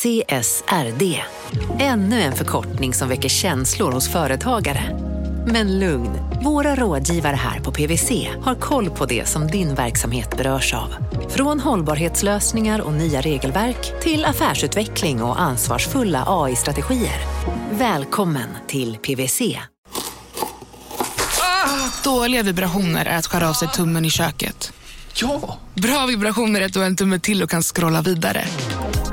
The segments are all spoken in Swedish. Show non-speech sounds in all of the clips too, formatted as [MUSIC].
CSRD. Ännu en förkortning som väcker känslor hos företagare. Men lugn, våra rådgivare här på PWC har koll på det som din verksamhet berörs av. Från hållbarhetslösningar och nya regelverk till affärsutveckling och ansvarsfulla AI-strategier. Välkommen till PWC. Dåliga vibrationer är att skära av sig tummen i köket. Ja! Bra vibrationer är att du har en tumme till och kan scrolla vidare.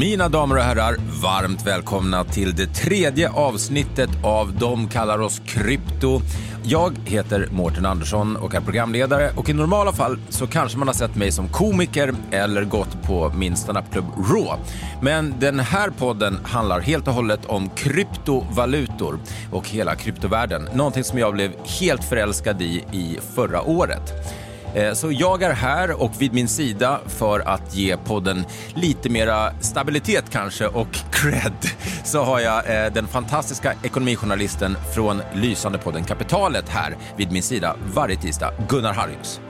Mina damer och herrar, varmt välkomna till det tredje avsnittet av De kallar oss krypto. Jag heter Mårten Andersson och är programledare och i normala fall så kanske man har sett mig som komiker eller gått på min standupklubb Raw. Men den här podden handlar helt och hållet om kryptovalutor och hela kryptovärlden. Någonting som jag blev helt förälskad i i förra året. Eh, så jag är här och vid min sida för att ge podden lite mera stabilitet kanske och [LAUGHS] cred så har jag eh, den fantastiska ekonomijournalisten från lysande podden Kapitalet här vid min sida varje tisdag, Gunnar Harrius.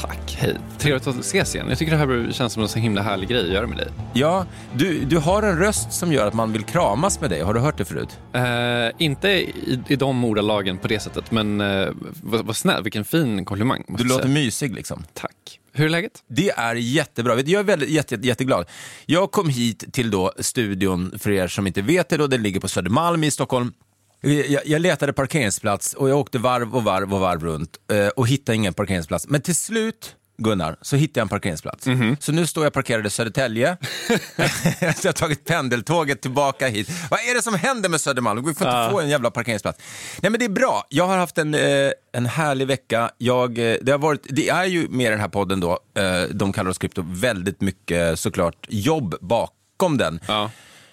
Tack, hej. Trevligt att ses igen. Jag tycker det här känns som en så himla härlig grej att göra med dig. Ja, du, du har en röst som gör att man vill kramas med dig. Har du hört det förut? Eh, inte i, i de ordalagen på det sättet, men eh, vad, vad snäll, vilken fin komplimang. Du låter säga. mysig liksom. Tack. Hur är läget? Det är jättebra. Jag är väldigt, jätte, jätte, jätteglad. Jag kom hit till då studion, för er som inte vet det, då, den ligger på Södermalm i Stockholm. Jag, jag letade parkeringsplats och jag åkte varv och varv och varv runt eh, och hittade ingen parkeringsplats. Men till slut, Gunnar, så hittade jag en parkeringsplats. Så nu står jag parkerad i Södertälje. [LAUGHS] jag har tagit pendeltåget tillbaka hit. Vad är det som händer med Södermalm? Vi får inte få en jävla parkeringsplats. Nej men det är bra. Jag har haft en, eh, en härlig vecka. Jag, eh, det, har varit, det är ju med den här podden då, eh, de kallar oss krypto, väldigt mycket såklart jobb bakom den. Ja.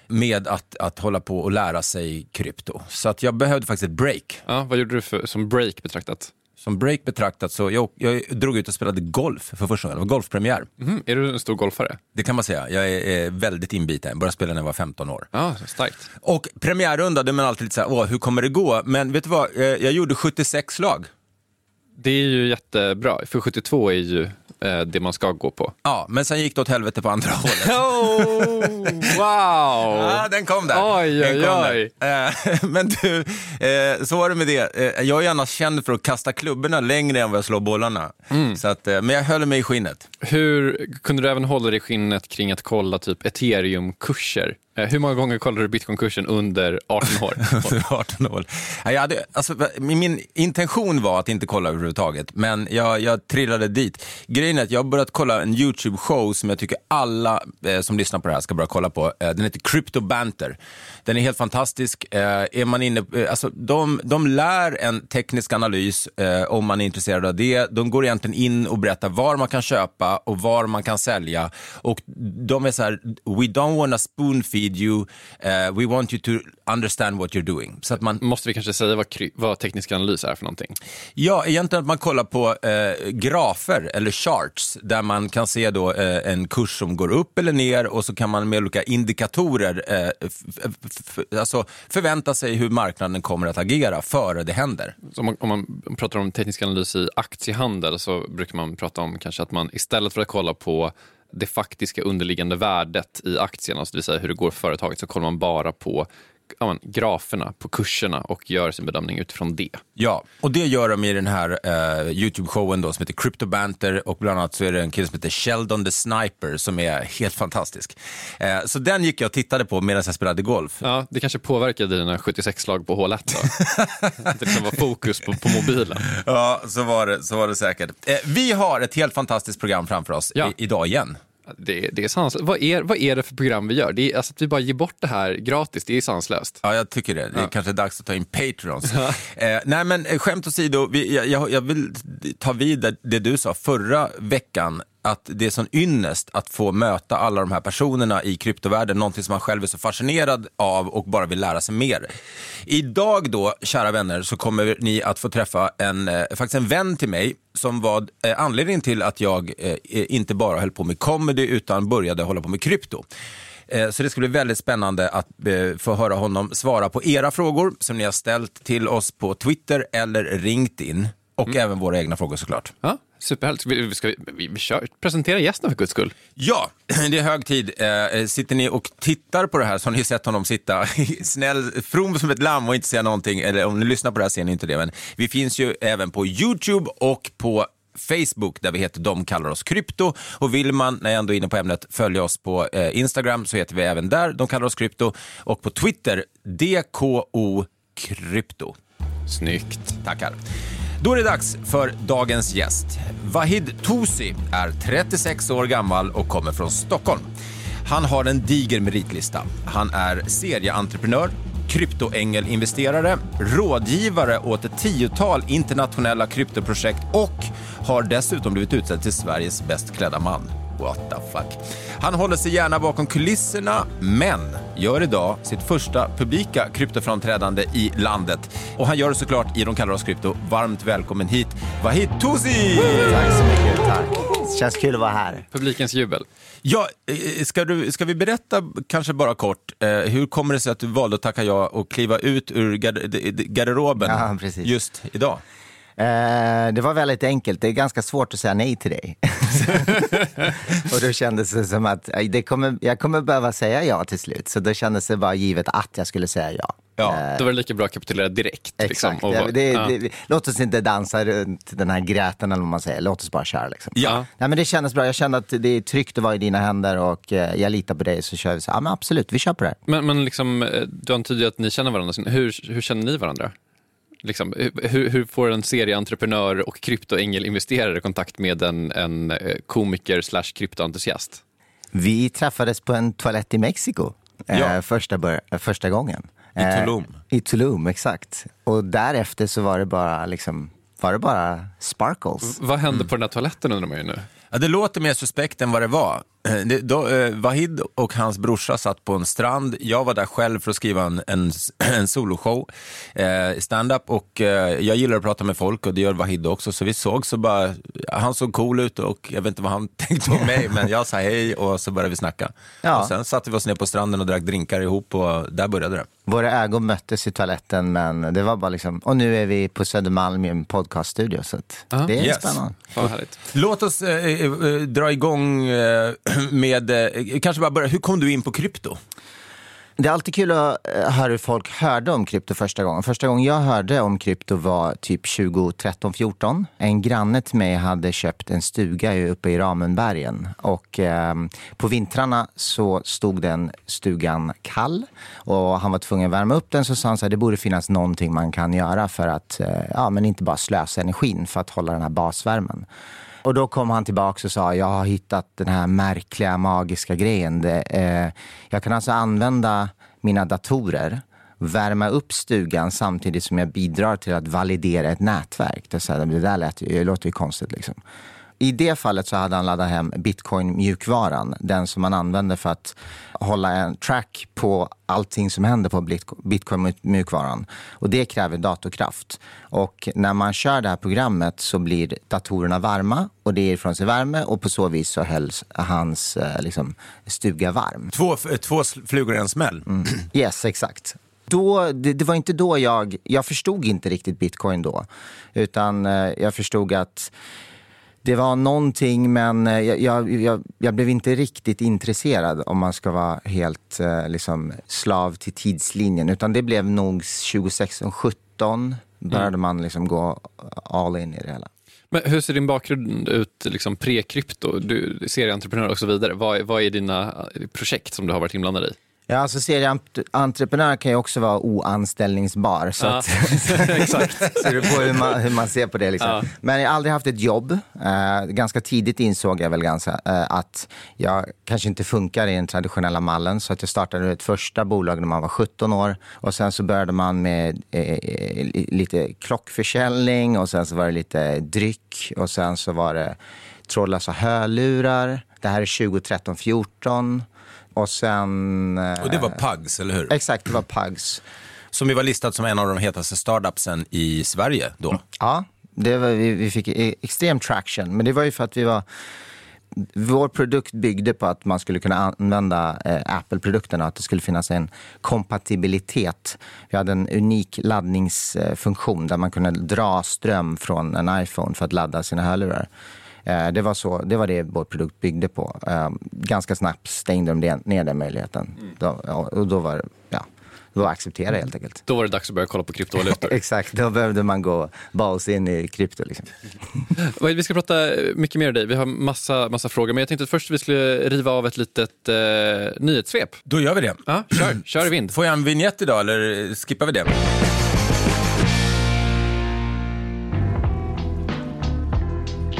Med att, att hålla på och lära sig krypto. Så att jag behövde faktiskt ett break. Ja, vad gjorde du för, som break betraktat? Som break betraktat så jag, jag drog ut och spelade golf för första gången. Det var golfpremiär. Mhm, Är du en stor golfare? Det kan man säga. Jag är, eh, väldigt inbiten. Jag började spela när jag var 15 år. Ja, starkt. Och premiärrunda, då är man alltid lite såhär, åh, hur kommer det gå? Men vet du vad, Eh, jag gjorde 76 slag. Det är ju jättebra, för 72 är ju det man ska gå på. Ja, men sen gick det åt helvete på andra [LAUGHS] hållet. Oh, wow! Ja, den kom där. Oj, Den kom oj. där. Eh, [LAUGHS] Men du, eh, så var det med det. Eh, Jag är annars känd för att kasta klubborna längre än vad jag slår bollarna. Mm. Så att, eh, men jag höll mig i skinnet. Hur kunde du även hålla dig i skinnet kring att kolla typ ethereum-kurser? Eh, hur många gånger kollade du bitcoinkursen under 18 år? [LAUGHS] Under 18 år. Jag hade, alltså, min intention var att inte kolla överhuvudtaget, men jag, jag trillade dit. Grejen är att jag har börjat kolla en YouTube-show som jag tycker alla eh, som lyssnar på det här ska börja kolla på. Eh, den heter Crypto Banter. Den är helt fantastisk. Eh, är man inne, eh, alltså, de, de lär en teknisk analys eh, om man är intresserad av det. De går egentligen in och berättar var man kan köpa och var man kan sälja. Och de är så här, we don't wanna spoon feed you, eh, we want you to understand what you're doing. Så att man, Måste vi kanske säga vad, vad teknisk analys är för någonting? Ja, egentligen att man kollar på eh, grafer eller charts där man kan se då eh, en kurs som går upp eller ner och så kan man med olika indikatorer eh, alltså förvänta sig hur marknaden kommer att agera före det händer. Om, man, om man pratar om teknisk analys i aktiehandel så brukar man prata om kanske att man istället för att kolla på det faktiska underliggande värdet i aktien, alltså det vill säga hur det går för företaget, så kollar man bara på ja, men, graferna, på kurserna och gör sin bedömning utifrån det. Ja, och det gör de i den här eh, YouTube-showen då som heter Crypto Banter och bland annat så är det en kille som heter Sheldon the Sniper som är helt fantastisk. Eh, så den gick jag och tittade på medan jag spelade golf. Ja, det kanske påverkade dina 76 slag på hål 1 då? [LAUGHS] Att det liksom var fokus på, på mobilen. Ja, så var det, så var det säkert. Eh, vi har ett helt fantastiskt program framför oss Ja. i, idag igen. Det, det är sanslöst. Vad är, vad är det för program vi gör? Det är, alltså, att vi bara ger bort det här gratis, det är sanslöst. Ja, jag tycker det. Det är kanske dags att ta in Patrons. Eh, nej, men eh, skämt åsido, vi, jag- jag, vill ta vid det du sa förra veckan, att det är sån ynnest att få möta alla de här personerna i kryptovärlden, någonting som man själv är så fascinerad av och bara vill lära sig mer. Idag då, kära vänner, så kommer ni att få träffa en, eh, faktiskt en vän till mig som var eh, anledningen till att jag eh, inte bara höll på med comedy utan började hålla på med krypto. Eh, Så det ska bli väldigt spännande att eh, få höra honom svara på era frågor som ni har ställt till oss på Twitter eller ringt in. Och även våra egna frågor såklart. Ja, superhärligt. Ska vi, vi, kör, presentera gästen för guds skull. Ja, [CLEARS THROAT] det är hög tid. Eh, Sitter ni och tittar på det här så har ni sett honom sitta [LAUGHS] snäll, from som ett lamm och inte säga någonting. Eller om ni lyssnar på det här ser ni inte det. Men vi finns ju även på YouTube och på Facebook där vi heter De kallar oss krypto. Och vill man, när jag ändå är inne på ämnet, följa oss på eh, Instagram så heter vi även där De kallar oss krypto. Och på Twitter DKO krypto. Snyggt. Tackar. Då är det dags för dagens gäst. Vahid Tosi är 36 år gammal och kommer från Stockholm. Han har en diger meritlista. Han är serieentreprenör, kryptoängelinvesterare, rådgivare åt ett tiotal internationella kryptoprojekt och har dessutom blivit utsedd till Sveriges bäst klädda man. What the fuck. Han håller sig gärna bakom kulisserna, men gör idag sitt första publika kryptoframträdande i landet. Och han gör det såklart i De kallar oss krypto. Varmt välkommen hit, Vahid Tosi! Tack så mycket, tack. Det känns kul att vara här. Publikens jubel. Ja, eh, ska, du, ska vi berätta, kanske bara kort, eh, hur kommer det sig att du valde att tacka ja och kliva ut ur gar- de- de- garderoben Ja, just idag? Eh, det var väldigt enkelt. Det är ganska svårt att säga nej till dig. [LAUGHS] och då kändes det som att eh, det kommer, jag kommer behöva säga ja till slut. Så då kändes det bara givet att jag skulle säga ja. Ja, Eh, Då var det lika bra att kapitulera direkt. Liksom, Exakt. Ja, bara- det, ja. det, låt oss inte dansa runt den här gräten eller vad man säger. Låt oss bara köra. Liksom. Ja. Nej, men det kändes bra. Jag kände att det är tryggt att vara i dina händer och jag litar på dig. Så kör vi så. Ja, men absolut, vi kör på det här. Men, men liksom, du antyder att ni känner varandra. Hur, hur känner ni varandra? Liksom, hur, hur får en serieentreprenör och kryptoängelinvesterare kontakt med en, en eh, komiker slash kryptoentusiast? Vi träffades på en toalett i Mexiko eh, Ja. första, bör- eh, första gången. I Eh, Tulum. I Tulum, exakt. Och därefter så var det bara, liksom, var det bara sparkles. Vad hände på den här toaletten undrar man ju nu. Ja, det låter mer suspekt än vad det var. Eh, Det, då, eh, Vahid och hans brorsa satt på en strand. Jag var där själv för att skriva en, en, [CLEARS THROAT] en soloshow, eh, stand-up. Och eh, jag gillar att prata med folk och det gör Vahid också. Så vi såg så bara, han såg cool ut och jag vet inte vad han [LAUGHS] tänkte om mig, men jag sa hej och så började vi snacka. Ja. Och sen satte vi oss ner på stranden och drack drinkar ihop och där började det. Våra ögon möttes i toaletten, men det var bara liksom... Och nu är vi på Södermalm i en podcaststudio, så att det är Yes. spännande. Låt oss eh, eh, eh, dra igång eh, [CLEARS THROAT] [CLEARS THROAT] med, eh, kanske bara börja, hur kom du in på krypto? Det är alltid kul att eh, höra hur folk hörde om krypto första gången. Första gången jag hörde om krypto var typ 2013-14. En granne till mig hade köpt en stuga uppe i Ramenbergen. Och eh, på vintrarna så stod den stugan kall och han var tvungen att värma upp den. Så sa han att det borde finnas någonting man kan göra för att, eh, ja men inte bara slösa energin för att hålla den här basvärmen. Och då kom han tillbaka och sa, jag har hittat den här märkliga, magiska grejen. Det, eh, jag kan alltså använda mina datorer, värma upp stugan samtidigt som jag bidrar till att validera ett nätverk. Det, så här, det där lät, det låter ju konstigt. Liksom. I det fallet så hade han laddat hem bitcoin-mjukvaran. Den som man använder för att hålla en track på allting som händer på bitco- bitcoin-mjukvaran. Och det kräver datorkraft. Och när man kör det här programmet så blir datorerna varma och det ger ifrån sig värme och på så vis så hölls hans eh, liksom, stuga varm. Två, eh, två flugor i en smäll. Yes, exakt. Då, det, det var inte då jag, jag förstod inte riktigt bitcoin då. Utan eh, jag förstod att det var någonting men eh, jag, jag, jag, jag blev inte riktigt intresserad om man ska vara helt eh, liksom, slav till tidslinjen. Utan det blev nog 2016-17 började man liksom gå all in i det hela. Men hur ser din bakgrund ut liksom pre-krypto? Du serieentreprenör och så vidare. Vad, är- vad är dina eh, projekt som du har varit inblandad i? Ja, alltså serieentreprenör kan ju också vara oanställningsbar. Så, Ja, att, [LAUGHS] exakt. [LAUGHS] så det på hur man, hur man ser på det. Liksom. Ja. Men jag har aldrig haft ett jobb. Eh, ganska tidigt insåg jag väl ganska, eh, att jag kanske inte funkar i den traditionella mallen. Så att jag startade ett första bolag när man var 17 år. Och sen så började man med eh, eh, lite klockförsäljning och sen så var det lite dryck och sen så var det trådlösa hörlurar. Det här är 2013, 14 och sen... eh, Och det var Pugs, eller hur? Exakt, det var Pugs. Som ju var listat som en av de hetaste startupsen i Sverige då. Ja, det var, vi, vi fick e- extrem traction. Men det var ju för att vi var... Vår produkt byggde på att man skulle kunna använda eh, Apple-produkterna, att det skulle finnas en kompatibilitet. Vi hade en unik laddningsfunktion där man kunde dra ström från en iPhone för att ladda sina hörlurar. Eh, det, var så, det var det vår produkt byggde på. Eh, ganska snabbt stängde de det, ner den möjligheten. Då, ja, och då var det, ja, då acceptera helt enkelt. Då var det dags att börja kolla på kryptovalutor. [LAUGHS] Exakt, då behövde man gå balls in i krypto. Liksom. [LAUGHS] Vi ska prata mycket mer om dig. Vi har massa, massa frågor. Men jag tänkte att först vi skulle riva av ett litet eh, nyhetssvep. Då gör vi det. Ja, kör, kör i vind. Får jag en vignett idag eller skippar vi det?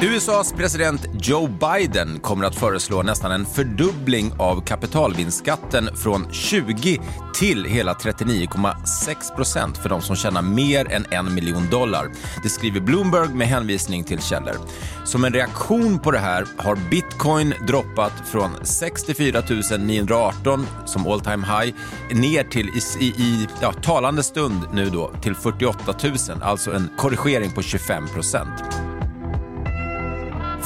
USAs president Joe Biden kommer att föreslå nästan en fördubbling av kapitalvinstskatten från 20 till hela 39,6 procent för de som tjänar mer än en miljon dollar. Det skriver Bloomberg med hänvisning till källor. Som en reaktion på det här har bitcoin droppat från 64 918 som all time high ner till i, i, i ja, talande stund nu då till 48 000, alltså en korrigering på 25 procent.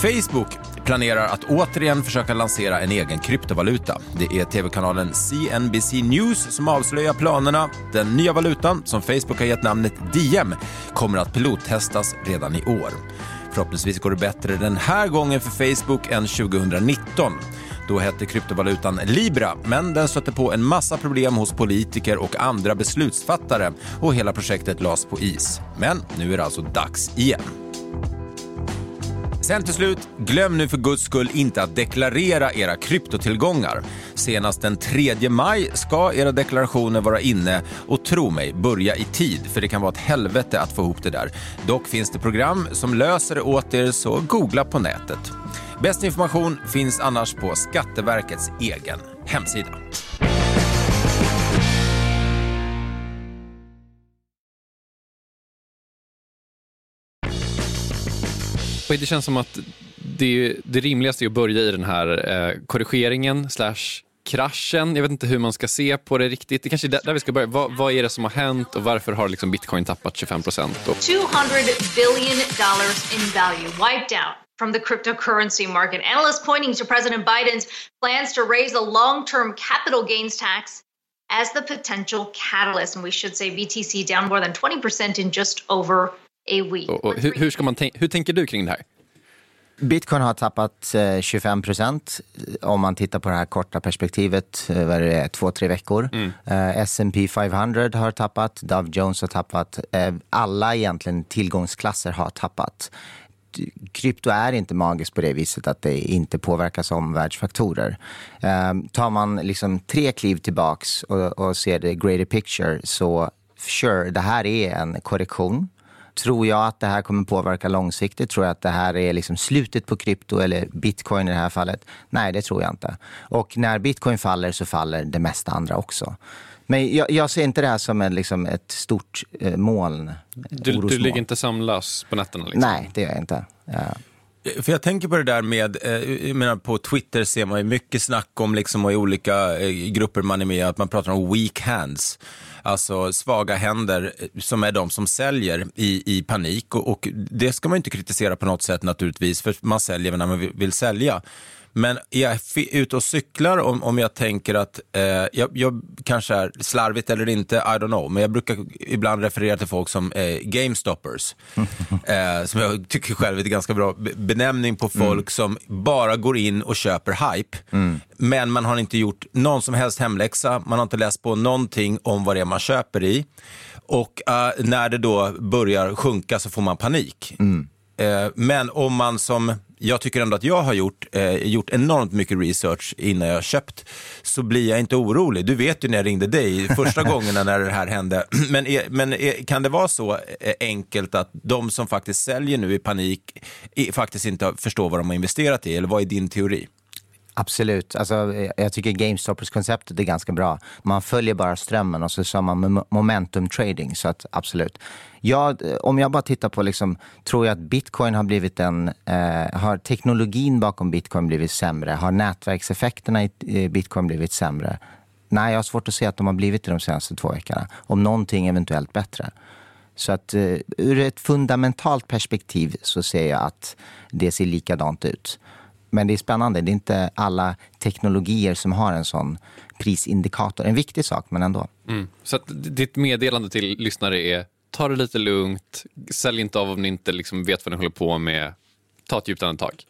Facebook planerar att återigen försöka lansera en egen kryptovaluta. Det är tv-kanalen CNBC News som avslöjar planerna. Den nya valutan, som Facebook har gett namnet Diem, kommer att pilottestas redan i år. Förhoppningsvis går det bättre den här gången för Facebook än 2019. Då hette kryptovalutan Libra, men den stötte på en massa problem hos politiker och andra beslutsfattare och hela projektet lades på is. Men nu är det alltså dags igen. Sen till slut, glöm nu för guds skull inte att deklarera era kryptotillgångar. Senast den 3 maj ska era deklarationer vara inne och tro mig, börja i tid för det kan vara ett helvete att få ihop det där. Dock finns det program som löser det åt er så googla på nätet. Bäst information finns annars på Skatteverkets egen hemsida. Och Det känns som att det, det rimligaste är att börja i den här eh, korrigeringen slash kraschen. Jag vet inte hur man ska se på det riktigt. Det kanske är där, vi ska börja. Vad, vad är det som har hänt och varför har liksom bitcoin tappat 25 procent? 200 billion dollars in value wiped out from the cryptocurrency market. Analysts pointing to President Biden's plans to raise a long-term capital gains tax as the potential catalyst. And we should say BTC down more than 20% in just over. Och, och hur, hur, ska man tänk, hur tänker du kring det här? Bitcoin har tappat eh, 25 procent om man tittar på det här korta perspektivet, eh, är det, två, tre veckor. Eh, S&P 500 har tappat, Dow Jones har tappat, eh, alla egentligen tillgångsklasser har tappat. Krypto är inte magiskt på det viset att det inte påverkas av omvärldsfaktorer. Eh, tar man liksom tre kliv tillbaks och, och ser det greater picture så sure, det här är en korrektion. Tror jag att det här kommer påverka långsiktigt? Tror jag att det här är liksom slutet på krypto eller bitcoin i det här fallet? Nej, det tror jag inte. Och när bitcoin faller så faller det mesta andra också. Men jag, jag ser inte det här som en, liksom ett stort eh, moln. Du, du ligger inte samlös på nätterna? Liksom. Nej, det gör jag inte. Ja. För jag tänker på det där med, eh, jag menar på Twitter ser man ju mycket snack om liksom och i olika eh, grupper man är med att man pratar om weak hands. Alltså svaga händer eh, som är de som säljer i, i panik och, och det ska man inte kritisera på något sätt naturligtvis för man säljer när man vill, vill sälja. Men är jag fi- ute och cyklar om, om jag tänker att eh, jag, jag kanske är slarvigt eller inte, I don't know, men jag brukar ibland referera till folk som eh, GameStoppers. [LAUGHS] eh, som jag tycker själv är en ganska bra be- benämning på folk som bara går in och köper hype. Men man har inte gjort någon som helst hemläxa, man har inte läst på någonting om vad det är man köper i. Och eh, när det då börjar sjunka så får man panik. Eh, Men om man som jag tycker ändå att jag har gjort, eh, gjort enormt mycket research innan jag har köpt, så blir jag inte orolig. Du vet ju när jag ringde dig första [LAUGHS] gångerna när det här hände. [CLEARS THROAT] Men, är, men är, kan det vara så eh, enkelt att de som faktiskt säljer nu i panik i, faktiskt inte förstår vad de har investerat i? Eller vad är din teori? Absolut. Alltså, jag tycker GameStoppers-konceptet är ganska bra. Man följer bara strömmen och så kör man momentum trading. Så att, absolut. Jag, om jag bara tittar på, liksom, tror jag att bitcoin har blivit en... Eh, har teknologin bakom bitcoin blivit sämre? Har nätverkseffekterna i bitcoin blivit sämre? Nej, jag har svårt att se att de har blivit det de senaste två veckorna. Om någonting eventuellt bättre. Så att eh, ur ett fundamentalt perspektiv så ser jag att det ser likadant ut. Men det är spännande. Det är inte alla teknologier som har en sån prisindikator. En viktig sak, men ändå. Mm. Så ditt meddelande till lyssnare är ta det lite lugnt, sälj inte av om ni inte liksom vet vad ni håller på med. Ta ett djupt andetag.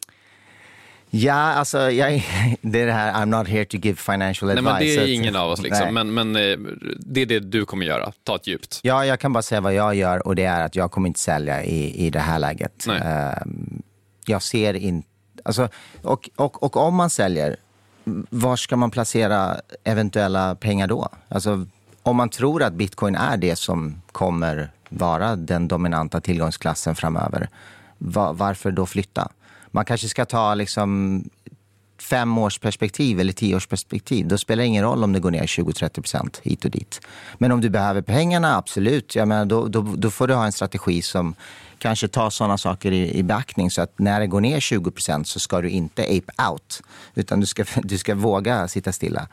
Ja, alltså, jag, [LAUGHS] det är det här I'm not here to give financial advice. Nej, men det är ingen av oss, liksom. men, men eh, det är det du kommer göra. Ta ett djupt. Ja, jag kan bara säga vad jag gör och det är att jag kommer inte sälja i, i det här läget. Nej. Ehm, jag ser inte Alltså, och, och, och om man säljer, var ska man placera eventuella pengar då? Alltså, om man tror att bitcoin är det som kommer vara den dominanta tillgångsklassen framöver, var, varför då flytta? Man kanske ska ta liksom fem års perspektiv eller tio års perspektiv. Då spelar det ingen roll om det går ner 20-30% hit och dit. Men om du behöver pengarna, absolut. Jag menar, då, då, då får du ha en strategi som kanske tar sådana saker i, i beaktning så att när det går ner 20% så ska du inte ape out, utan du ska, [LAUGHS] du ska våga sitta stilla.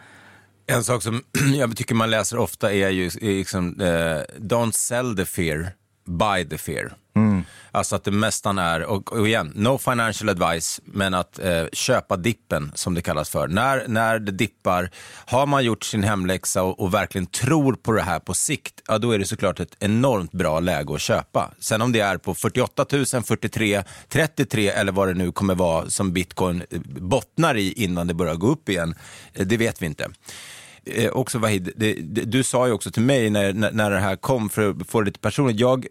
En sak som [CLEARS THROAT] jag tycker man läser ofta är ju liksom, uh, don't sell the fear, buy the fear. Mm. Alltså att det nästan är, och, och, igen, no financial advice, men att eh, köpa dippen som det kallas för. När, när det dippar, har man gjort sin hemläxa och, och, verkligen tror på det här på sikt, ja då är det såklart ett enormt bra läge att köpa. Sen om det är på 48 000, 43, 33 eller vad det nu kommer vara som bitcoin eh, bottnar i innan det börjar gå upp igen, eh, det vet vi inte eh, också Vahid, det, det, du sa ju också till mig när, när, när det här kom, för att få det lite personligt, jag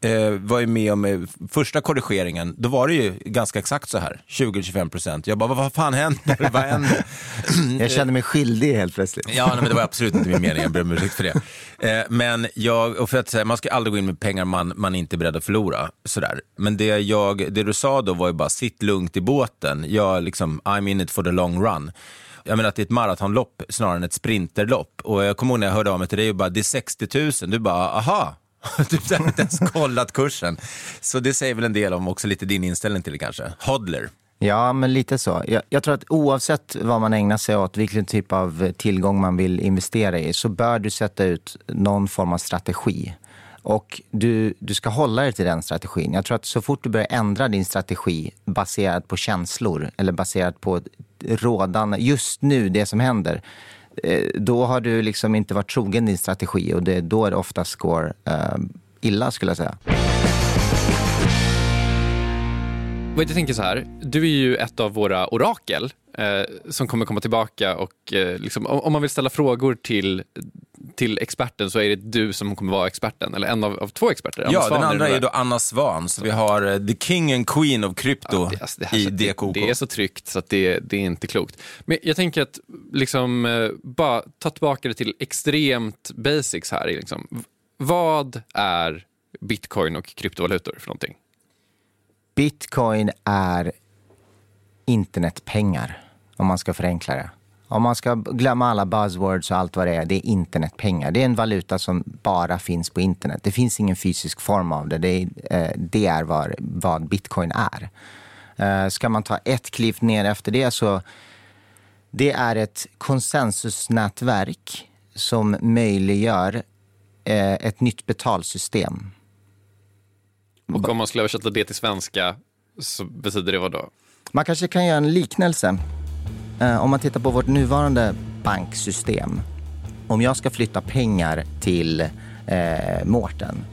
eh, var ju med om eh, första korrigeringen, då var det ju ganska exakt så här, 20-25 procent. Jag bara, vad fan händer? vad händer? [LAUGHS] jag kände mig skyldig helt plötsligt. ja, nej, men det var absolut inte min mening, jag ber om ursäkt för det. Eh, men jag, och för att säga, man ska aldrig gå in med pengar man, man inte är beredd att förlora. Sådär. Men det, jag, det du sa då var ju bara, sitt lugnt i båten. Jag, liksom, I'm in it for the long run jag menar att det är ett maratonlopp snarare än ett sprinterlopp. Och jag kommer ihåg när jag hörde av mig till dig och bara, det är 60 000. Du bara, aha, [LAUGHS] du har inte ens kollat kursen. Så det säger väl en del om också lite din inställning till det kanske. Hodler. Ja, men lite så. Jag, jag, tror att oavsett vad man ägnar sig åt, vilken typ av tillgång man vill investera i, så bör du sätta ut någon form av strategi. Och du, du ska hålla dig till den strategin. Jag tror att så fort du börjar ändra din strategi baserat på känslor eller baserat på rådande, just nu, det som händer, Eh, då har du liksom inte varit trogen din strategi och det är då det oftast går eh, illa skulle jag säga. Jag tänker så här, du är ju ett av våra orakel eh, som kommer komma tillbaka och eh, liksom, om man vill ställa frågor till till experten så är det du som kommer vara experten, eller en av, av två experter. Anna ja, Svan den andra är, är då Anna Svan, så vi har uh, the king and queen of crypto ja, det, alltså, det i DKK. Det, det, är så tryggt så att det, det är inte klokt. Men jag tänker att liksom, uh, bara ta tillbaka det till extremt basics här. Liksom. Vad är bitcoin och kryptovalutor för någonting? Bitcoin är internetpengar, om man ska förenkla det. Om man ska glömma alla buzzwords och allt vad det är, det är internetpengar. Det är en valuta som bara finns på internet. Det finns ingen fysisk form av det. Det är, eh, det är vad, vad bitcoin är. Eh, ska man ta ett kliv ner efter det så det är ett konsensusnätverk som möjliggör eh, ett nytt betalsystem. Och om man skulle översätta det till svenska så betyder det vad då? Man kanske kan göra en liknelse. Eh, om man tittar på vårt nuvarande banksystem. Om jag ska flytta pengar till eh, Mårten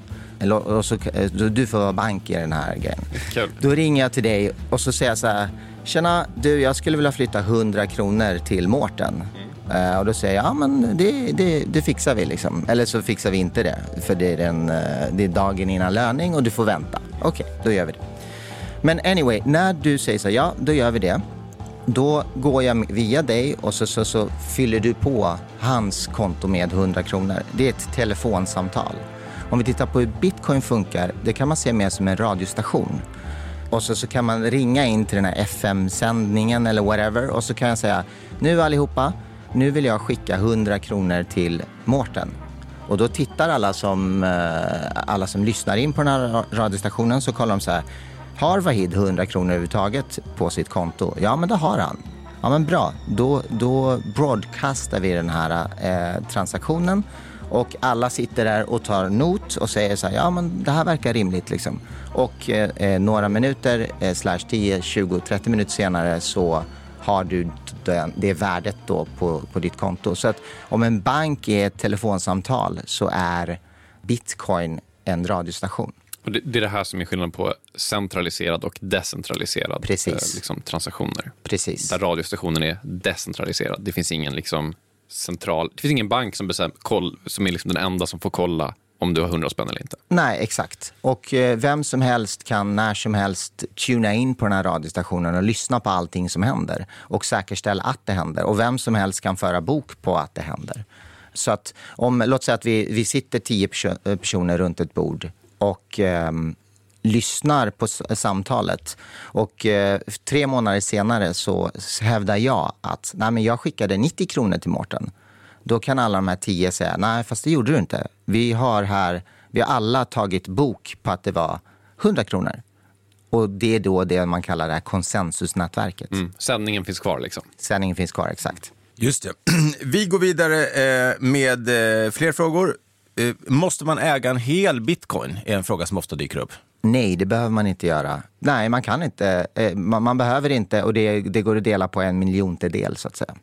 och så, eh, du får vara bank i den här grejen. Cool. Då ringer jag till dig och så säger jag så här. Tjena, du, jag skulle vilja flytta 100 kronor till Mårten. Mm. Uh, och då säger jag, ja men det, det, det, fixar vi liksom. Eller så fixar vi inte det. För det är, den, det är dagen innan löning och du får vänta. Okej, okay, då gör vi det. Men anyway, när du säger så här, ja, då gör vi det. Då går jag via dig och så, så, så fyller du på hans konto med 100 kronor. Det är ett telefonsamtal. Om vi tittar på hur bitcoin funkar, det kan man se mer som en radiostation. Och så, så kan man ringa in till den här FM-sändningen eller whatever och så kan jag säga, nu allihopa, nu vill jag skicka 100 kronor till Mårten. Och då tittar alla som, eh, alla som lyssnar in på den här radiostationen så kollar de så här, har Vahid 100 kronor överhuvudtaget på sitt konto? Ja, men det har han. Ja, men bra. Då, då broadcastar vi den här eh, transaktionen och alla sitter där och tar not och säger så här, ja men det här verkar rimligt liksom. Och eh, eh några minuter, eh, slash 10, 20, 30 minuter senare så har du det, det värdet då på, på ditt konto. Så att om en bank är ett telefonsamtal så är bitcoin en radiostation. Och det, det, är det här som är skillnaden på centraliserad och decentraliserad Precis. Eh, liksom, transaktioner. Precis. Där radiostationen är decentraliserad. Det finns ingen liksom, central... Det finns ingen bank som, bestäm, koll, som är liksom den enda som får kolla om du har 100 spänn eller inte. Nej, exakt. Och eh, vem som helst kan när som helst tuna in på den här radiostationen och lyssna på allting som händer och säkerställa att det händer. Och vem som helst kan föra bok på att det händer. Så att om, låt säga att vi, vi sitter tio personer runt ett bord och eh, lyssnar på samtalet. Och eh, tre månader senare så hävdar jag att nej, men jag skickade 90 kronor till Mårten. Då kan alla de här tio säga, nej fast det gjorde du inte. Vi har här, vi har alla tagit bok på att det var 100 kronor. Och det är då det man kallar det här konsensusnätverket. Mm. Sändningen finns kvar liksom? Sändningen finns kvar, exakt. Just det. [CLEARS THROAT] Vi går vidare eh, med eh, fler frågor. Eh, måste man äga en hel bitcoin? är en fråga som ofta dyker upp. Nej, det behöver man inte göra. Nej, man kan inte. Eh, man, man behöver inte och det, det går att dela på en miljontedel så att säga.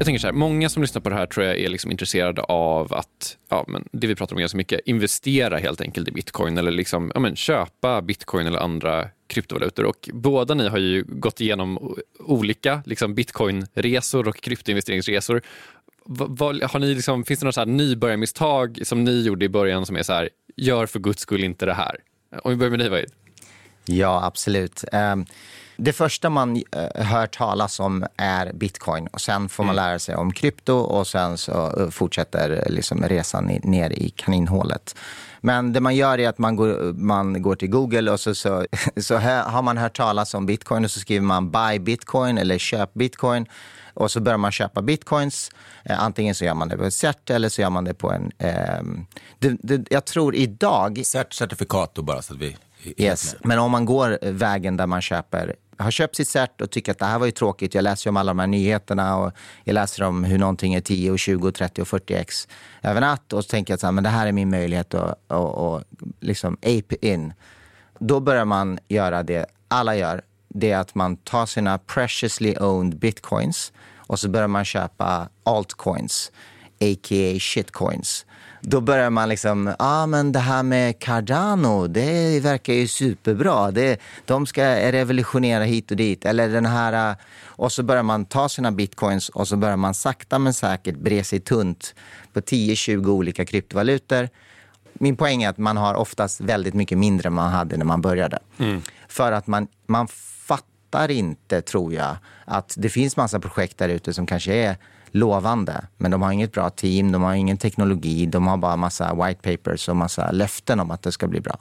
Jag tänker så här, många som lyssnar på det här tror jag är liksom intresserade av att, ja, men det vi pratar om ganska mycket, investera helt enkelt i bitcoin eller liksom, ja, men köpa bitcoin eller andra kryptovalutor. Och båda ni har ju gått igenom olika liksom bitcoinresor och kryptoinvesteringsresor. Vad, har ni liksom, finns det några så här nybörjarmisstag som ni gjorde i början som är så här, gör för guds skull inte det här? Om vi börjar med dig, Wahid. Ja, absolut. Um, det första man uh, hör talas om är bitcoin och sen får man mm. lära sig om krypto och sen så uh, fortsätter liksom resan i, ner i kaninhålet. Men det man gör är att man går, man går till Google och så, så, [LAUGHS] så har man hört talas om bitcoin och så skriver man buy bitcoin eller köp bitcoin. Och så börjar man köpa bitcoins. Eh, antingen så gör man det på ett cert eller så gör man det på en... Eh, det, det, jag tror idag... Cert, certifikat då bara så att vi... Yes, men om man går vägen där man köper har köpt sitt cert och tycker att det här var ju tråkigt. Jag läser om alla de här nyheterna och jag läser om hur någonting är 10, 20, 30 och 40 x över natt. Och så tänker jag att men det här är min möjlighet att, att, att liksom ape in. Då börjar man göra det alla gör. Det är att man tar sina preciously owned bitcoins och så börjar man köpa altcoins, a.k.a. shitcoins. Då börjar man liksom, ja ah, men det här med Cardano, det verkar ju superbra. Det, de ska revolutionera hit och dit. Eller den här, och så börjar man ta sina bitcoins och så börjar man sakta men säkert bre sig tunt på 10-20 olika kryptovalutor. Min poäng är att man har oftast väldigt mycket mindre än man hade när man började. Mm. För att man, man fattar inte, tror jag, att det finns massa projekt där ute som kanske är lovande. Men de har inget bra team, de har ingen teknologi, de har bara massa white papers och massa löften om att det ska bli bra.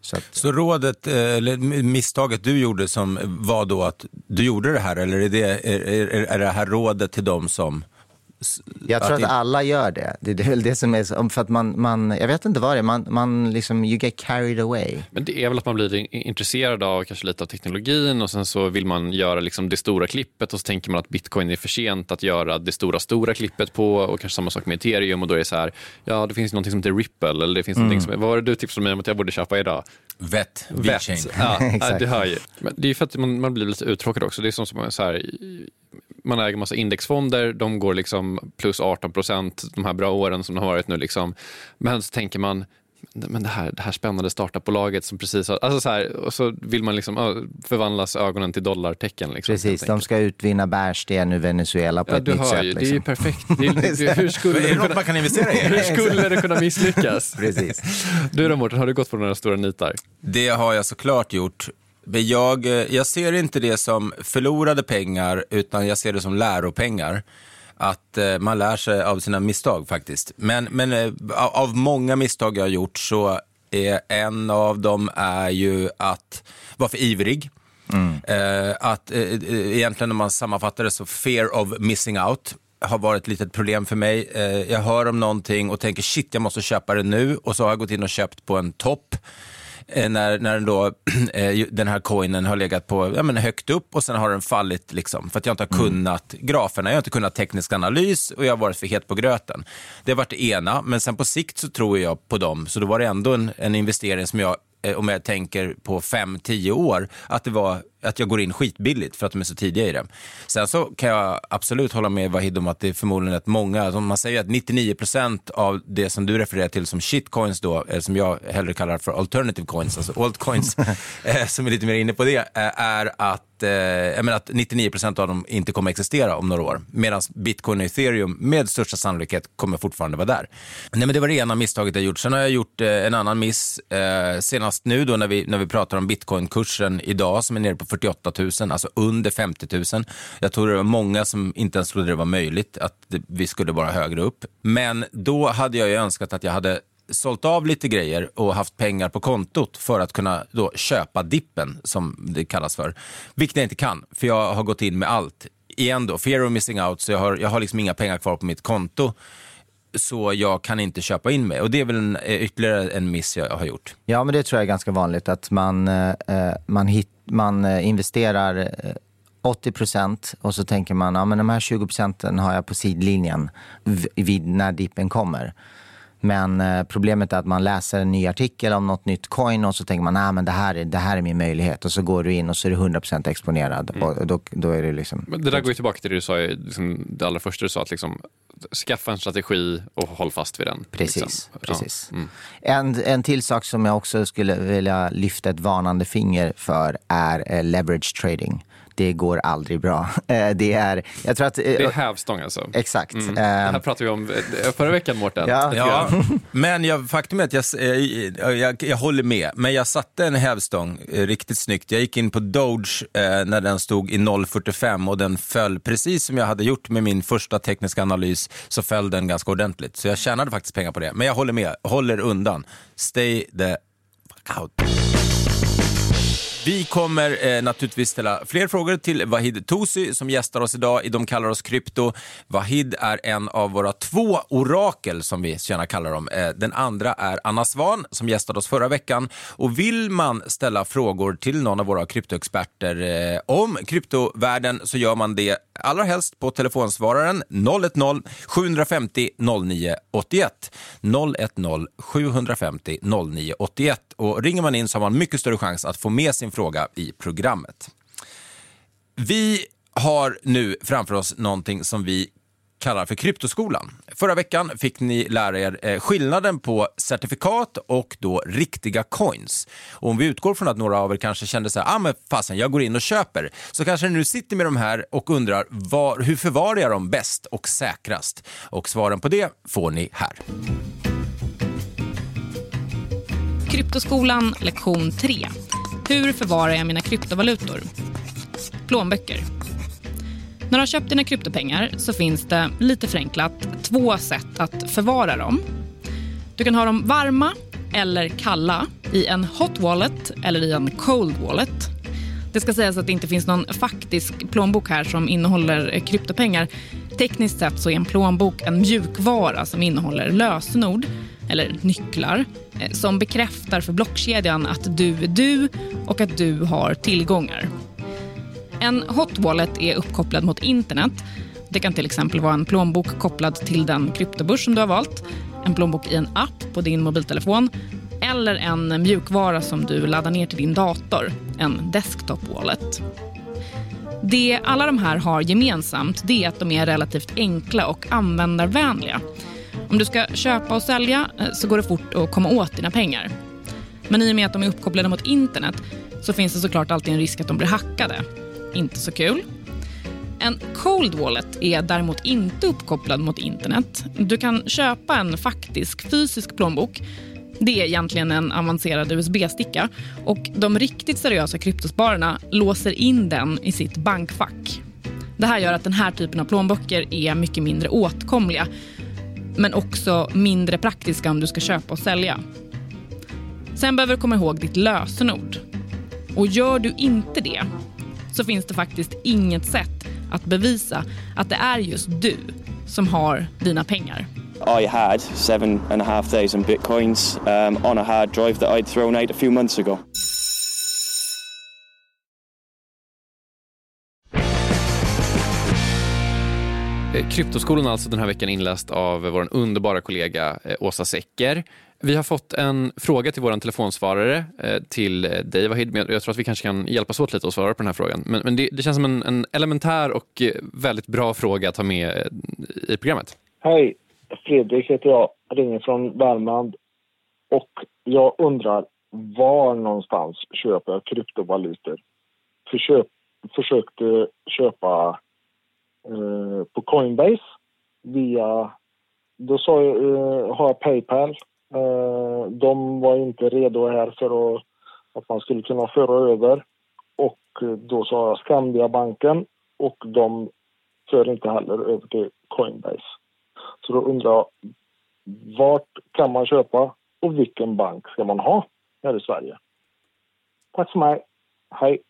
Så, att... så rådet, eh, eller misstaget du gjorde som var då att du gjorde det här, eller är det, är, är, är det här rådet till dem som jag tror att, alla gör det. Det är väl det som är, för att man, man jag vet inte vad det är, man, man liksom, you get carried away. Men det är väl att man blir intresserad av kanske lite av teknologin och sen så vill man göra liksom det stora klippet och så tänker man att bitcoin är för sent att göra det stora, stora klippet på och kanske samma sak med ethereum och då är det så här, ja det finns något som heter ripple eller det finns mm. som, vad var det du tipsade mig om att jag borde köpa idag? Vett, Vett. Ja, [LAUGHS] det hör ju. Men det är för att man, man blir lite uttråkad också. Det är som, som så här, man äger massa indexfonder, de går liksom plus 18 procent de här bra åren som det har varit nu. Liksom. Men så tänker man, men det här, det här spännande startupbolaget som precis har... Alltså så här, och så vill man liksom förvandlas ögonen till dollartecken. Liksom, Precis, de ska utvinna bärsten ur Venezuela på Ja, ett du nytt hör sätt. ju, det är liksom. ju perfekt. [LAUGHS] Det är, det, hur, skulle Är det det något kunna, man kan investera i? hur skulle det kunna misslyckas? Precis. [LAUGHS] Du då Mårten, har du gått på några stora nitar? Det har jag såklart gjort. Jag, eh, jag ser inte det som förlorade pengar, utan jag ser det som läropengar. Att eh, man lär sig av sina misstag faktiskt. Men, men eh, av- många misstag jag har gjort så är en av dem är ju att vara för ivrig. Eh, att egentligen om man sammanfattar det så fear of missing out har varit ett litet problem för mig. Jag hör om någonting och tänker shit jag måste köpa det nu och så har jag gått in och köpt på en topp när, när den, då, [CLEARS THROAT] eh, den här coinen har legat på ja, men högt upp och sen har den fallit liksom, för att jag inte har kunnat graferna, jag har inte kunnat teknisk analys och jag har varit för het på gröten. Det har varit det ena, men sen på sikt så tror jag på dem, så då var det ändå en, en investering som jag eh, om jag tänker på 5-10 år, att, det var, att jag går in skitbilligt för att de är så tidiga i det. Sen så kan jag absolut hålla med Vahid om att det är förmodligen att många, alltså man säger att 99% av det som du refererar till som shitcoins då, eh, som jag hellre kallar för alternative coins, alltså altcoins, [LAUGHS] eh, som är lite mer inne på det, eh, är att, jag menar att 99% av dem inte kommer existera om några år. Medan bitcoin och ethereum med största sannolikhet kommer fortfarande vara där. Nej, men det var det ena misstaget jag gjort. Sen har jag gjort en annan miss, senast nu då när vi, när vi pratar om bitcoinkursen idag som är nere på 48 000, alltså under 50 000. Jag tror det var många som inte ens trodde det var möjligt att det, vi skulle vara högre upp. Men då hade jag ju önskat att jag hade sålt av lite grejer och haft pengar på kontot för att kunna då köpa dippen, som det kallas för. Vilket jag inte kan, för jag har gått in med allt. Igen då, fear of missing out, så jag har, jag har liksom inga pengar kvar på mitt konto. Så jag kan inte köpa in mig. Och det är väl en, eh, ytterligare en miss jag har gjort. Ja, men det tror jag är ganska vanligt att man, eh, eh, man, hit, man investerar eh, 80 procent och så tänker man ja, men de här 20 procenten har jag på sidlinjen vid när dippen kommer. Men eh, problemet är att man läser en ny artikel om något nytt coin och så tänker man att men det, här är, det här är min möjlighet. Och så går du in och så är du 100 procent exponerad. Och då, då är det liksom... Men det där går ju tillbaka till det du sa, liksom, det allra första du sa, att liksom, skaffa en strategi och håll fast vid den. Precis. liksom. Ja. precis. Mm. En, en till sak som jag också skulle vilja lyfta ett varnande finger för är eh, leverage trading. Det går aldrig bra. [LAUGHS] Eh, det är, jag tror att... eh, Det är hävstång alltså. Exakt. Mm. Eh, Det här pratade vi om förra veckan Mårten. Ja. Ja, men jag, faktum är att jag, eh, jag, jag håller med. Men jag satte en hävstång riktigt snyggt. Jag gick in på Doge när den stod i 0,45 och den föll precis som jag hade gjort med min första tekniska analys så föll den ganska ordentligt. Så jag tjänade faktiskt pengar på det. Men jag håller med, håller undan. Stay the fuck out. Vi kommer eh, naturligtvis ställa fler frågor till Vahid Tosi som gästar oss idag i De kallar oss krypto. Vahid är en av våra två orakel som vi så gärna kallar dem. Eh, den andra är Anna Svan som gästade oss förra veckan. Och vill man ställa frågor till någon av våra kryptoexperter eh, om kryptovärlden så gör man det allra helst på telefonsvararen 010-750 0981. 010 750 0981. Och ringer man in så har man mycket större chans att få med sin fråga i programmet. Vi har nu framför oss någonting som vi kallar för Kryptoskolan. Förra veckan fick ni lära er eh, skillnaden på certifikat och då riktiga coins. Och om vi utgår från att några av er kanske kände så här, ah men fasen, jag går in och köper, så kanske ni nu sitter med de här och undrar var, hur förvarar jag dem bäst och säkrast? Och svaren på det får ni här. Kryptoskolan lektion 3. Hur förvarar jag mina kryptovalutor? Plånböcker. När du har köpt dina kryptopengar så finns det, lite förenklat, två sätt att förvara dem. Du kan ha dem varma eller kalla i en hot wallet eller i en cold wallet. Det ska sägas att det inte finns någon faktisk plånbok här som innehåller kryptopengar. Tekniskt sett så är en plånbok en mjukvara som innehåller lösenord, eller nycklar, eh, som bekräftar för blockkedjan att du är du och att du har tillgångar. En hot wallet är uppkopplad mot internet. Det kan till exempel vara en plånbok kopplad till den kryptobörs som du har valt, en plånbok i en app på din mobiltelefon eller en mjukvara som du laddar ner till din dator, en desktop wallet. Det alla de här har gemensamt det är att de är relativt enkla och användarvänliga. Om du ska köpa och sälja eh, så går det fort att komma åt dina pengar. Men i och med att de är uppkopplade mot internet så finns det såklart alltid en risk att de blir hackade. Inte så kul. En cold wallet är däremot inte uppkopplad mot internet. Du kan köpa en faktisk fysisk plånbok. Det är egentligen en avancerad USB-sticka och de riktigt seriösa kryptospararna låser in den i sitt bankfack. Det här gör att den här typen av plånböcker är mycket mindre åtkomliga men också mindre praktiska om du ska köpa och sälja. Sen behöver du komma ihåg ditt lösenord. Och gör du inte det så finns det faktiskt inget sätt att bevisa att det är just du som har dina pengar. I had seven and a half thousand bitcoins um, on a hard drive that I'd thrown out a few months ago. Eh, Kryptoskolan alltså den här veckan inläst av vår underbara kollega eh, Åsa Secker. Vi har fått en fråga till vår telefonsvarare eh, till eh, dig Wahid. Jag tror att vi kanske kan hjälpas åt lite att svara på den här frågan. Men, men det, det, känns som en, en, elementär och eh, väldigt bra fråga att ha med i programmet. Hej, Fredrik heter jag, ringer från Värmland och jag undrar var någonstans köper jag kryptovalutor? Försök, försökte köpa eh, på Coinbase via... Då sa jag, eh, har jag Paypal. Eh, de var inte redo här för att, man skulle kunna föra över. Och då sa jag Skandiabanken och de för inte heller över till Coinbase. Så då undrar jag, vart kan man köpa och vilken bank ska man ha här i Sverige? Tack så mycket. Hej!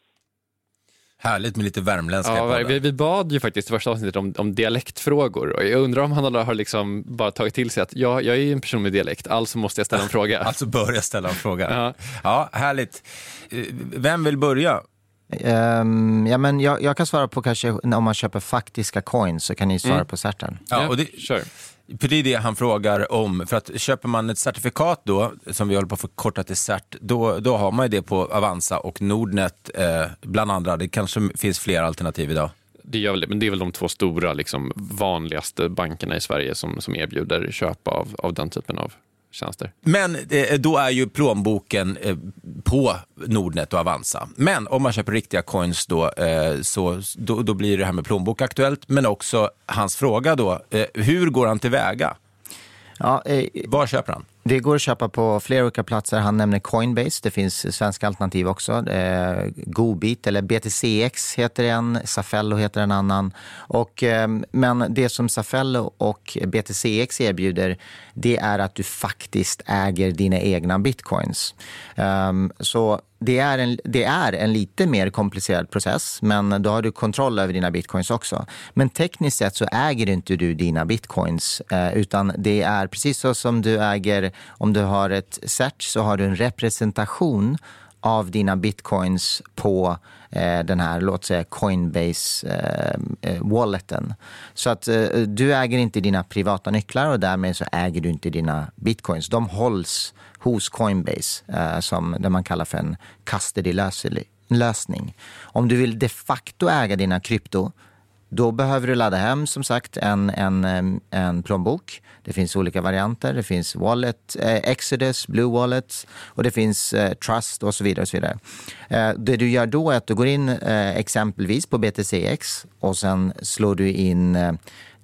Härligt med lite värmländska ja, vi, vi, bad ju faktiskt i första avsnittet om, om dialektfrågor och jag undrar om han har liksom bara tagit till sig att ja, jag är en person med dialekt, alltså måste jag ställa en fråga. [LAUGHS] alltså bör jag ställa en fråga. ja. ja, härligt. Vem vill börja? Um, ja, men jag, jag, kan svara på kanske om man köper faktiska coins så kan ni svara mm. på certen. Ja, och det, sure. För det är det han frågar om. För att köper man ett certifikat då, som vi håller på att förkorta till CERT, då, då har man ju det på Avanza och Nordnet eh, bland andra. Det kanske finns fler alternativ idag. Det, gör väl, men det är väl de två stora liksom, vanligaste bankerna i Sverige som, som erbjuder köp av, av den typen av tjänster. Men eh, då är ju plånboken eh, på Nordnet och Avanza. Men om man köper riktiga coins då, eh, så, då, då, blir det här med plånbok aktuellt. Men också hans fråga då, eh, hur går han tillväga? Ja, eh, Var köper han? Det går att köpa på flera olika platser. Han nämner Coinbase. Det finns svenska alternativ också. Eh, Gobit eller BTCX heter en. Safello heter en annan. Och, eh, men det som Safello och BTCX erbjuder det är att du faktiskt äger dina egna bitcoins. Um, så det är, en, det är en lite mer komplicerad process, men då har du kontroll över dina bitcoins också. Men tekniskt sett så äger inte du dina bitcoins, eh, utan det är precis så som du äger, om du har ett cert så har du en representation av dina bitcoins på Eh, den här, låt säga Coinbase-walleten. Eh, eh så att eh, du äger inte dina privata nycklar och därmed så äger du inte dina bitcoins. De hålls hos Coinbase, eh, som det man kallar för en custody-lösning. Om du vill de facto äga dina krypto då behöver du ladda hem som sagt en, en, en plånbok. Det finns olika varianter. Det finns Wallet, eh, Exodus, Blue Wallet och det finns eh, Trust och så vidare. Och så vidare. Eh, det du gör då är att du går in eh, exempelvis på BTCX och sen slår du in eh,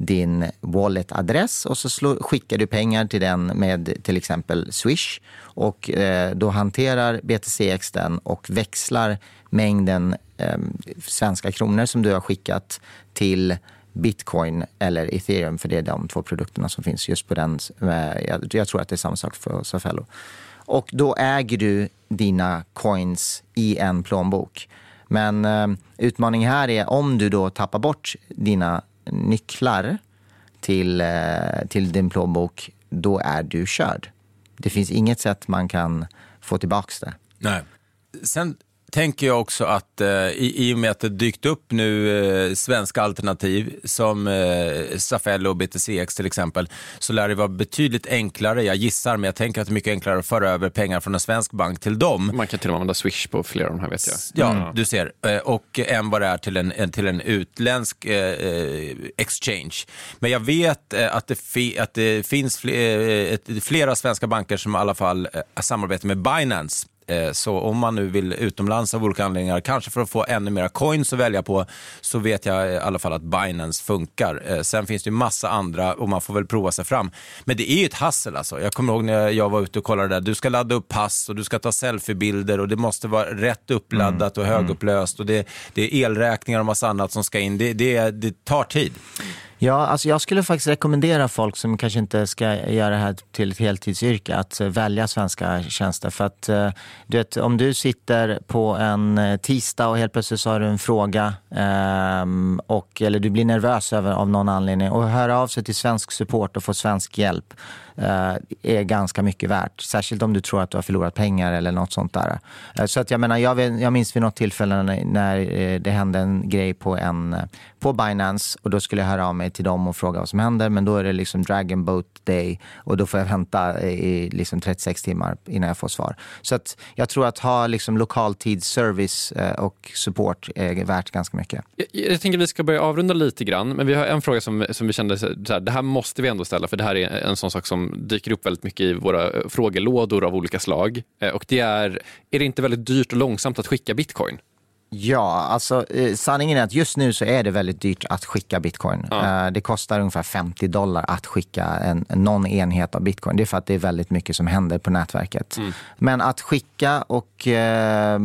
din wallet-adress och så slår, skickar du pengar till den med till exempel Swish. Och eh, då hanterar BTCX den och växlar mängden eh, svenska kronor som du har skickat till bitcoin eller ethereum, för det är de två produkterna som finns just på den. Eh, jag, jag tror att det är samma sak för Safello. Och då äger du dina coins i en plånbok. Men eh, utmaningen här är om du då tappar bort dina nycklar till, eh, till din plånbok, då är du körd. Det finns inget sätt man kan få tillbaka det. Nej. Sen tänker jag också att eh, i, i och med att det dykt upp nu eh, svenska alternativ som eh, Safello och BTCX till exempel, så lär det vara betydligt enklare, jag gissar, men jag tänker att det är mycket enklare att föra över pengar från en svensk bank till dem. Man kan till och med använda Swish på flera av de här vet jag. Ja, mm. du ser. Eh, och än vad det är till en, till en utländsk eh, eh, exchange. Men jag vet eh, att, det fi, att det finns fler, flera svenska banker som i alla fall samarbetar med Binance så om man nu vill utomlands av olika anledningar, kanske för att få ännu mera coins att välja på, så vet jag i alla fall att Binance funkar. Eh, sen finns det ju massa andra och man får väl prova sig fram. Men det är ju ett hassel alltså. Jag kommer ihåg när jag var ute och kollade där, du ska ladda upp pass och du ska ta selfiebilder och det måste vara rätt uppladdat och mm. högupplöst och det, det är elräkningar och massa annat som ska in. Det, det, det tar tid. Ja, alltså jag skulle faktiskt rekommendera folk som kanske inte ska göra det här till ett heltidsyrke att eh, välja svenska tjänster. För att eh, du vet, om du sitter på en eh, tisdag och helt plötsligt så har du en fråga ehm, och, eller du blir nervös över, av någon anledning och hör av sig till svensk support och får svensk hjälp Eh, är ganska mycket värt. Särskilt om du tror att du har förlorat pengar eller något sånt där. Eh, så att jag menar, jag, jag minns vid något tillfälle när, eh, det hände en grej på, en, på Binance och då skulle jag höra av mig till dem och fråga vad som händer. Men då är det liksom Dragon Boat Day och då får jag vänta i liksom 36 timmar innan jag får svar. Så att jag tror att ha liksom lokaltidsservice eh, och support är värt ganska mycket. Jag, jag tänker att vi ska börja avrunda lite grann, men vi har en fråga som, som vi kände, så här, det här måste vi ändå ställa, för det här är en sån sak som som dyker upp väldigt mycket i våra eh, frågelådor av olika slag. Eh, och det är, är det inte väldigt dyrt och långsamt att skicka bitcoin? Ja, alltså eh, sanningen är att just nu så är det väldigt dyrt att skicka bitcoin. Ja. Eh, det kostar ungefär 50 dollar att skicka en, någon enhet av bitcoin. Det är för att det är väldigt mycket som händer på nätverket. Mm. Men att skicka och, eh,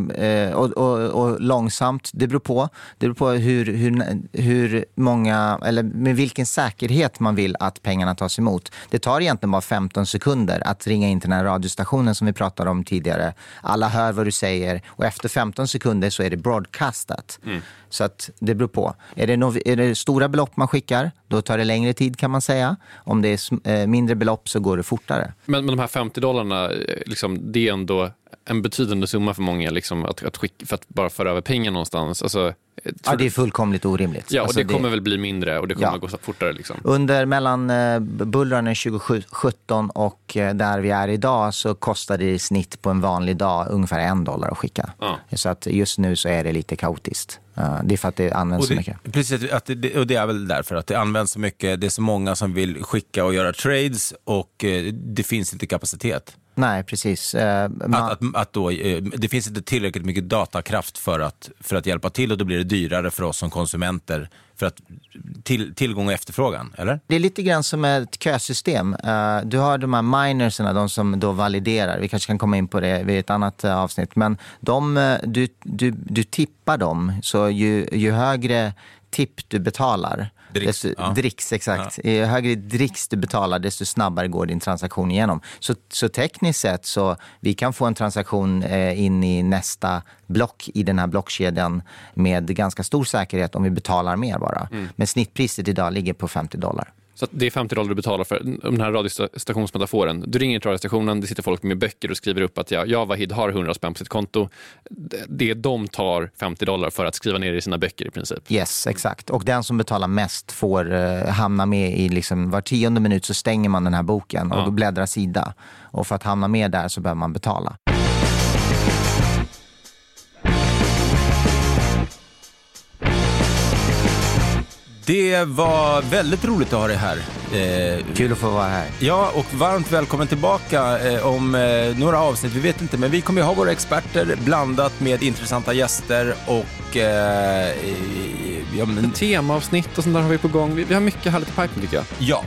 och, och, och, långsamt, det beror på. Det beror på hur, hur, hur många, eller med vilken säkerhet man vill att pengarna tas emot. Det tar egentligen bara 15 sekunder att ringa in till den här radiostationen som vi pratade om tidigare. Alla hör vad du säger och efter 15 sekunder så är det bra broadcastat. Mm. Så att det beror på. Är det, no är det stora belopp man skickar, då tar det längre tid kan man säga. Om det är eh, mindre belopp så går det fortare. Men, men de här 50 dollarna, eh, liksom, det är ändå en betydande summa för många liksom, att, att skicka, för att bara föra över pengar någonstans. Alltså, Ja, det är fullkomligt orimligt. Ja, och alltså det kommer det... väl bli mindre och det kommer ja. gå fortare. Liksom. Under mellan eh, bullrarna 2017 och eh, där vi är idag så kostar det i snitt på en vanlig dag ungefär en dollar att skicka. Ja. Så att just nu så är det lite kaotiskt. Uh, det är för att det används det, så mycket. Precis, att det, och det är väl därför att det används så mycket. Det är så många som vill skicka och göra trades och uh, det finns inte kapacitet. Nej, precis. Uh, man... att, att, att då, det finns inte tillräckligt mycket datakraft för att, för att hjälpa till och då blir det dyrare för oss som konsumenter för att till, tillgång och efterfrågan, eller? Det är lite grann som ett kösystem. Uh, du har de här minerserna, de som då validerar. Vi kanske kan komma in på det vid ett annat uh, avsnitt. Men de, uh, du, du, du tippar dem, så ju, ju högre tipp du betalar, Dricks, desto, ja. dricks exakt. Ja. Ju högre dricks du betalar, desto snabbare går din transaktion igenom. Så, så tekniskt sett så vi kan få en transaktion eh, in i nästa block i den här blockkedjan med ganska stor säkerhet om vi betalar mer bara. Mm. Men snittpriset idag ligger på 50 dollar. Så det är 50 dollar du betalar för den här radiostationsmetaforen. Du ringer till radiostationen, det sitter folk med böcker och skriver upp att jag, jag Vahid har 100 spänn på sitt konto. Det de tar 50 dollar för att skriva ner i sina böcker i princip. Yes, exakt. Och den som betalar mest får uh, hamna med i, liksom, var tionde minut så stänger man den här boken och ja. bläddrar sida. Och för att hamna med där så behöver man betala. Det var väldigt roligt att ha dig här. Eh, Kul att få vara här. Ja, och varmt välkommen tillbaka eh, om eh, några avsnitt. Vi vet inte, men vi kommer ju ha våra experter blandat med intressanta gäster och... Eh, ja, men... Temaavsnitt och sånt där har vi på gång. Vi, vi har mycket härligt i pipen tycker jag. Ja.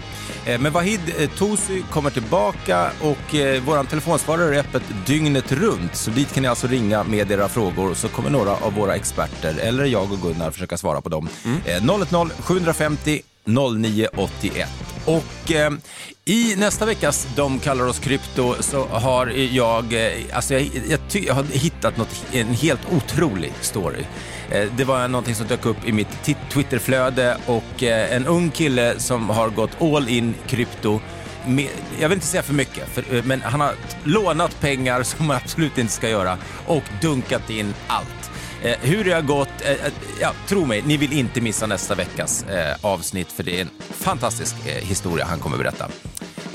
Eh, men Wahid eh, Tosi kommer tillbaka och eh, vår telefonsvarare är öppet dygnet runt. Så dit kan ni alltså ringa med era frågor så kommer några av våra experter, eller jag och Gunnar, försöka svara på dem. Mm. 010 750 0981. Och eh, i nästa veckas De kallar oss krypto så har jag, eh, alltså jag, jag, jag, har hittat något, en helt otrolig story. Eh, det var någonting som dök upp i mitt Twitterflöde och eh, en ung kille som har gått all in krypto med, jag vill inte säga för mycket, för, eh, men han har lånat pengar [LAUGHS] som man absolut inte ska göra och dunkat in allt. Eh, hur det har gått, eh, eh, ja, tro mig, ni vill inte missa nästa veckas eh, avsnitt för det är en fantastisk eh, historia han kommer berätta.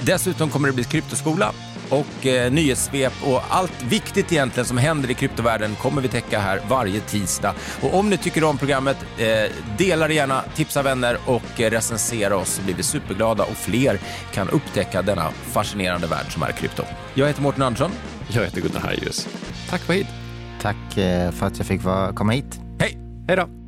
Dessutom kommer det bli kryptoskola och eh, nyhetssvep och allt viktigt egentligen som händer i kryptovärlden kommer vi täcka här varje tisdag. Och om ni tycker om programmet, eh, dela det gärna, tipsa vänner och eh, recensera oss så blir vi superglada och fler kan upptäcka denna fascinerande värld som är krypto. Jag heter Mårten Andersson. Jag heter Gunnar Harjus. Tack för hit. Tack eh, för att jag fick komma hit. Hej! Hej då.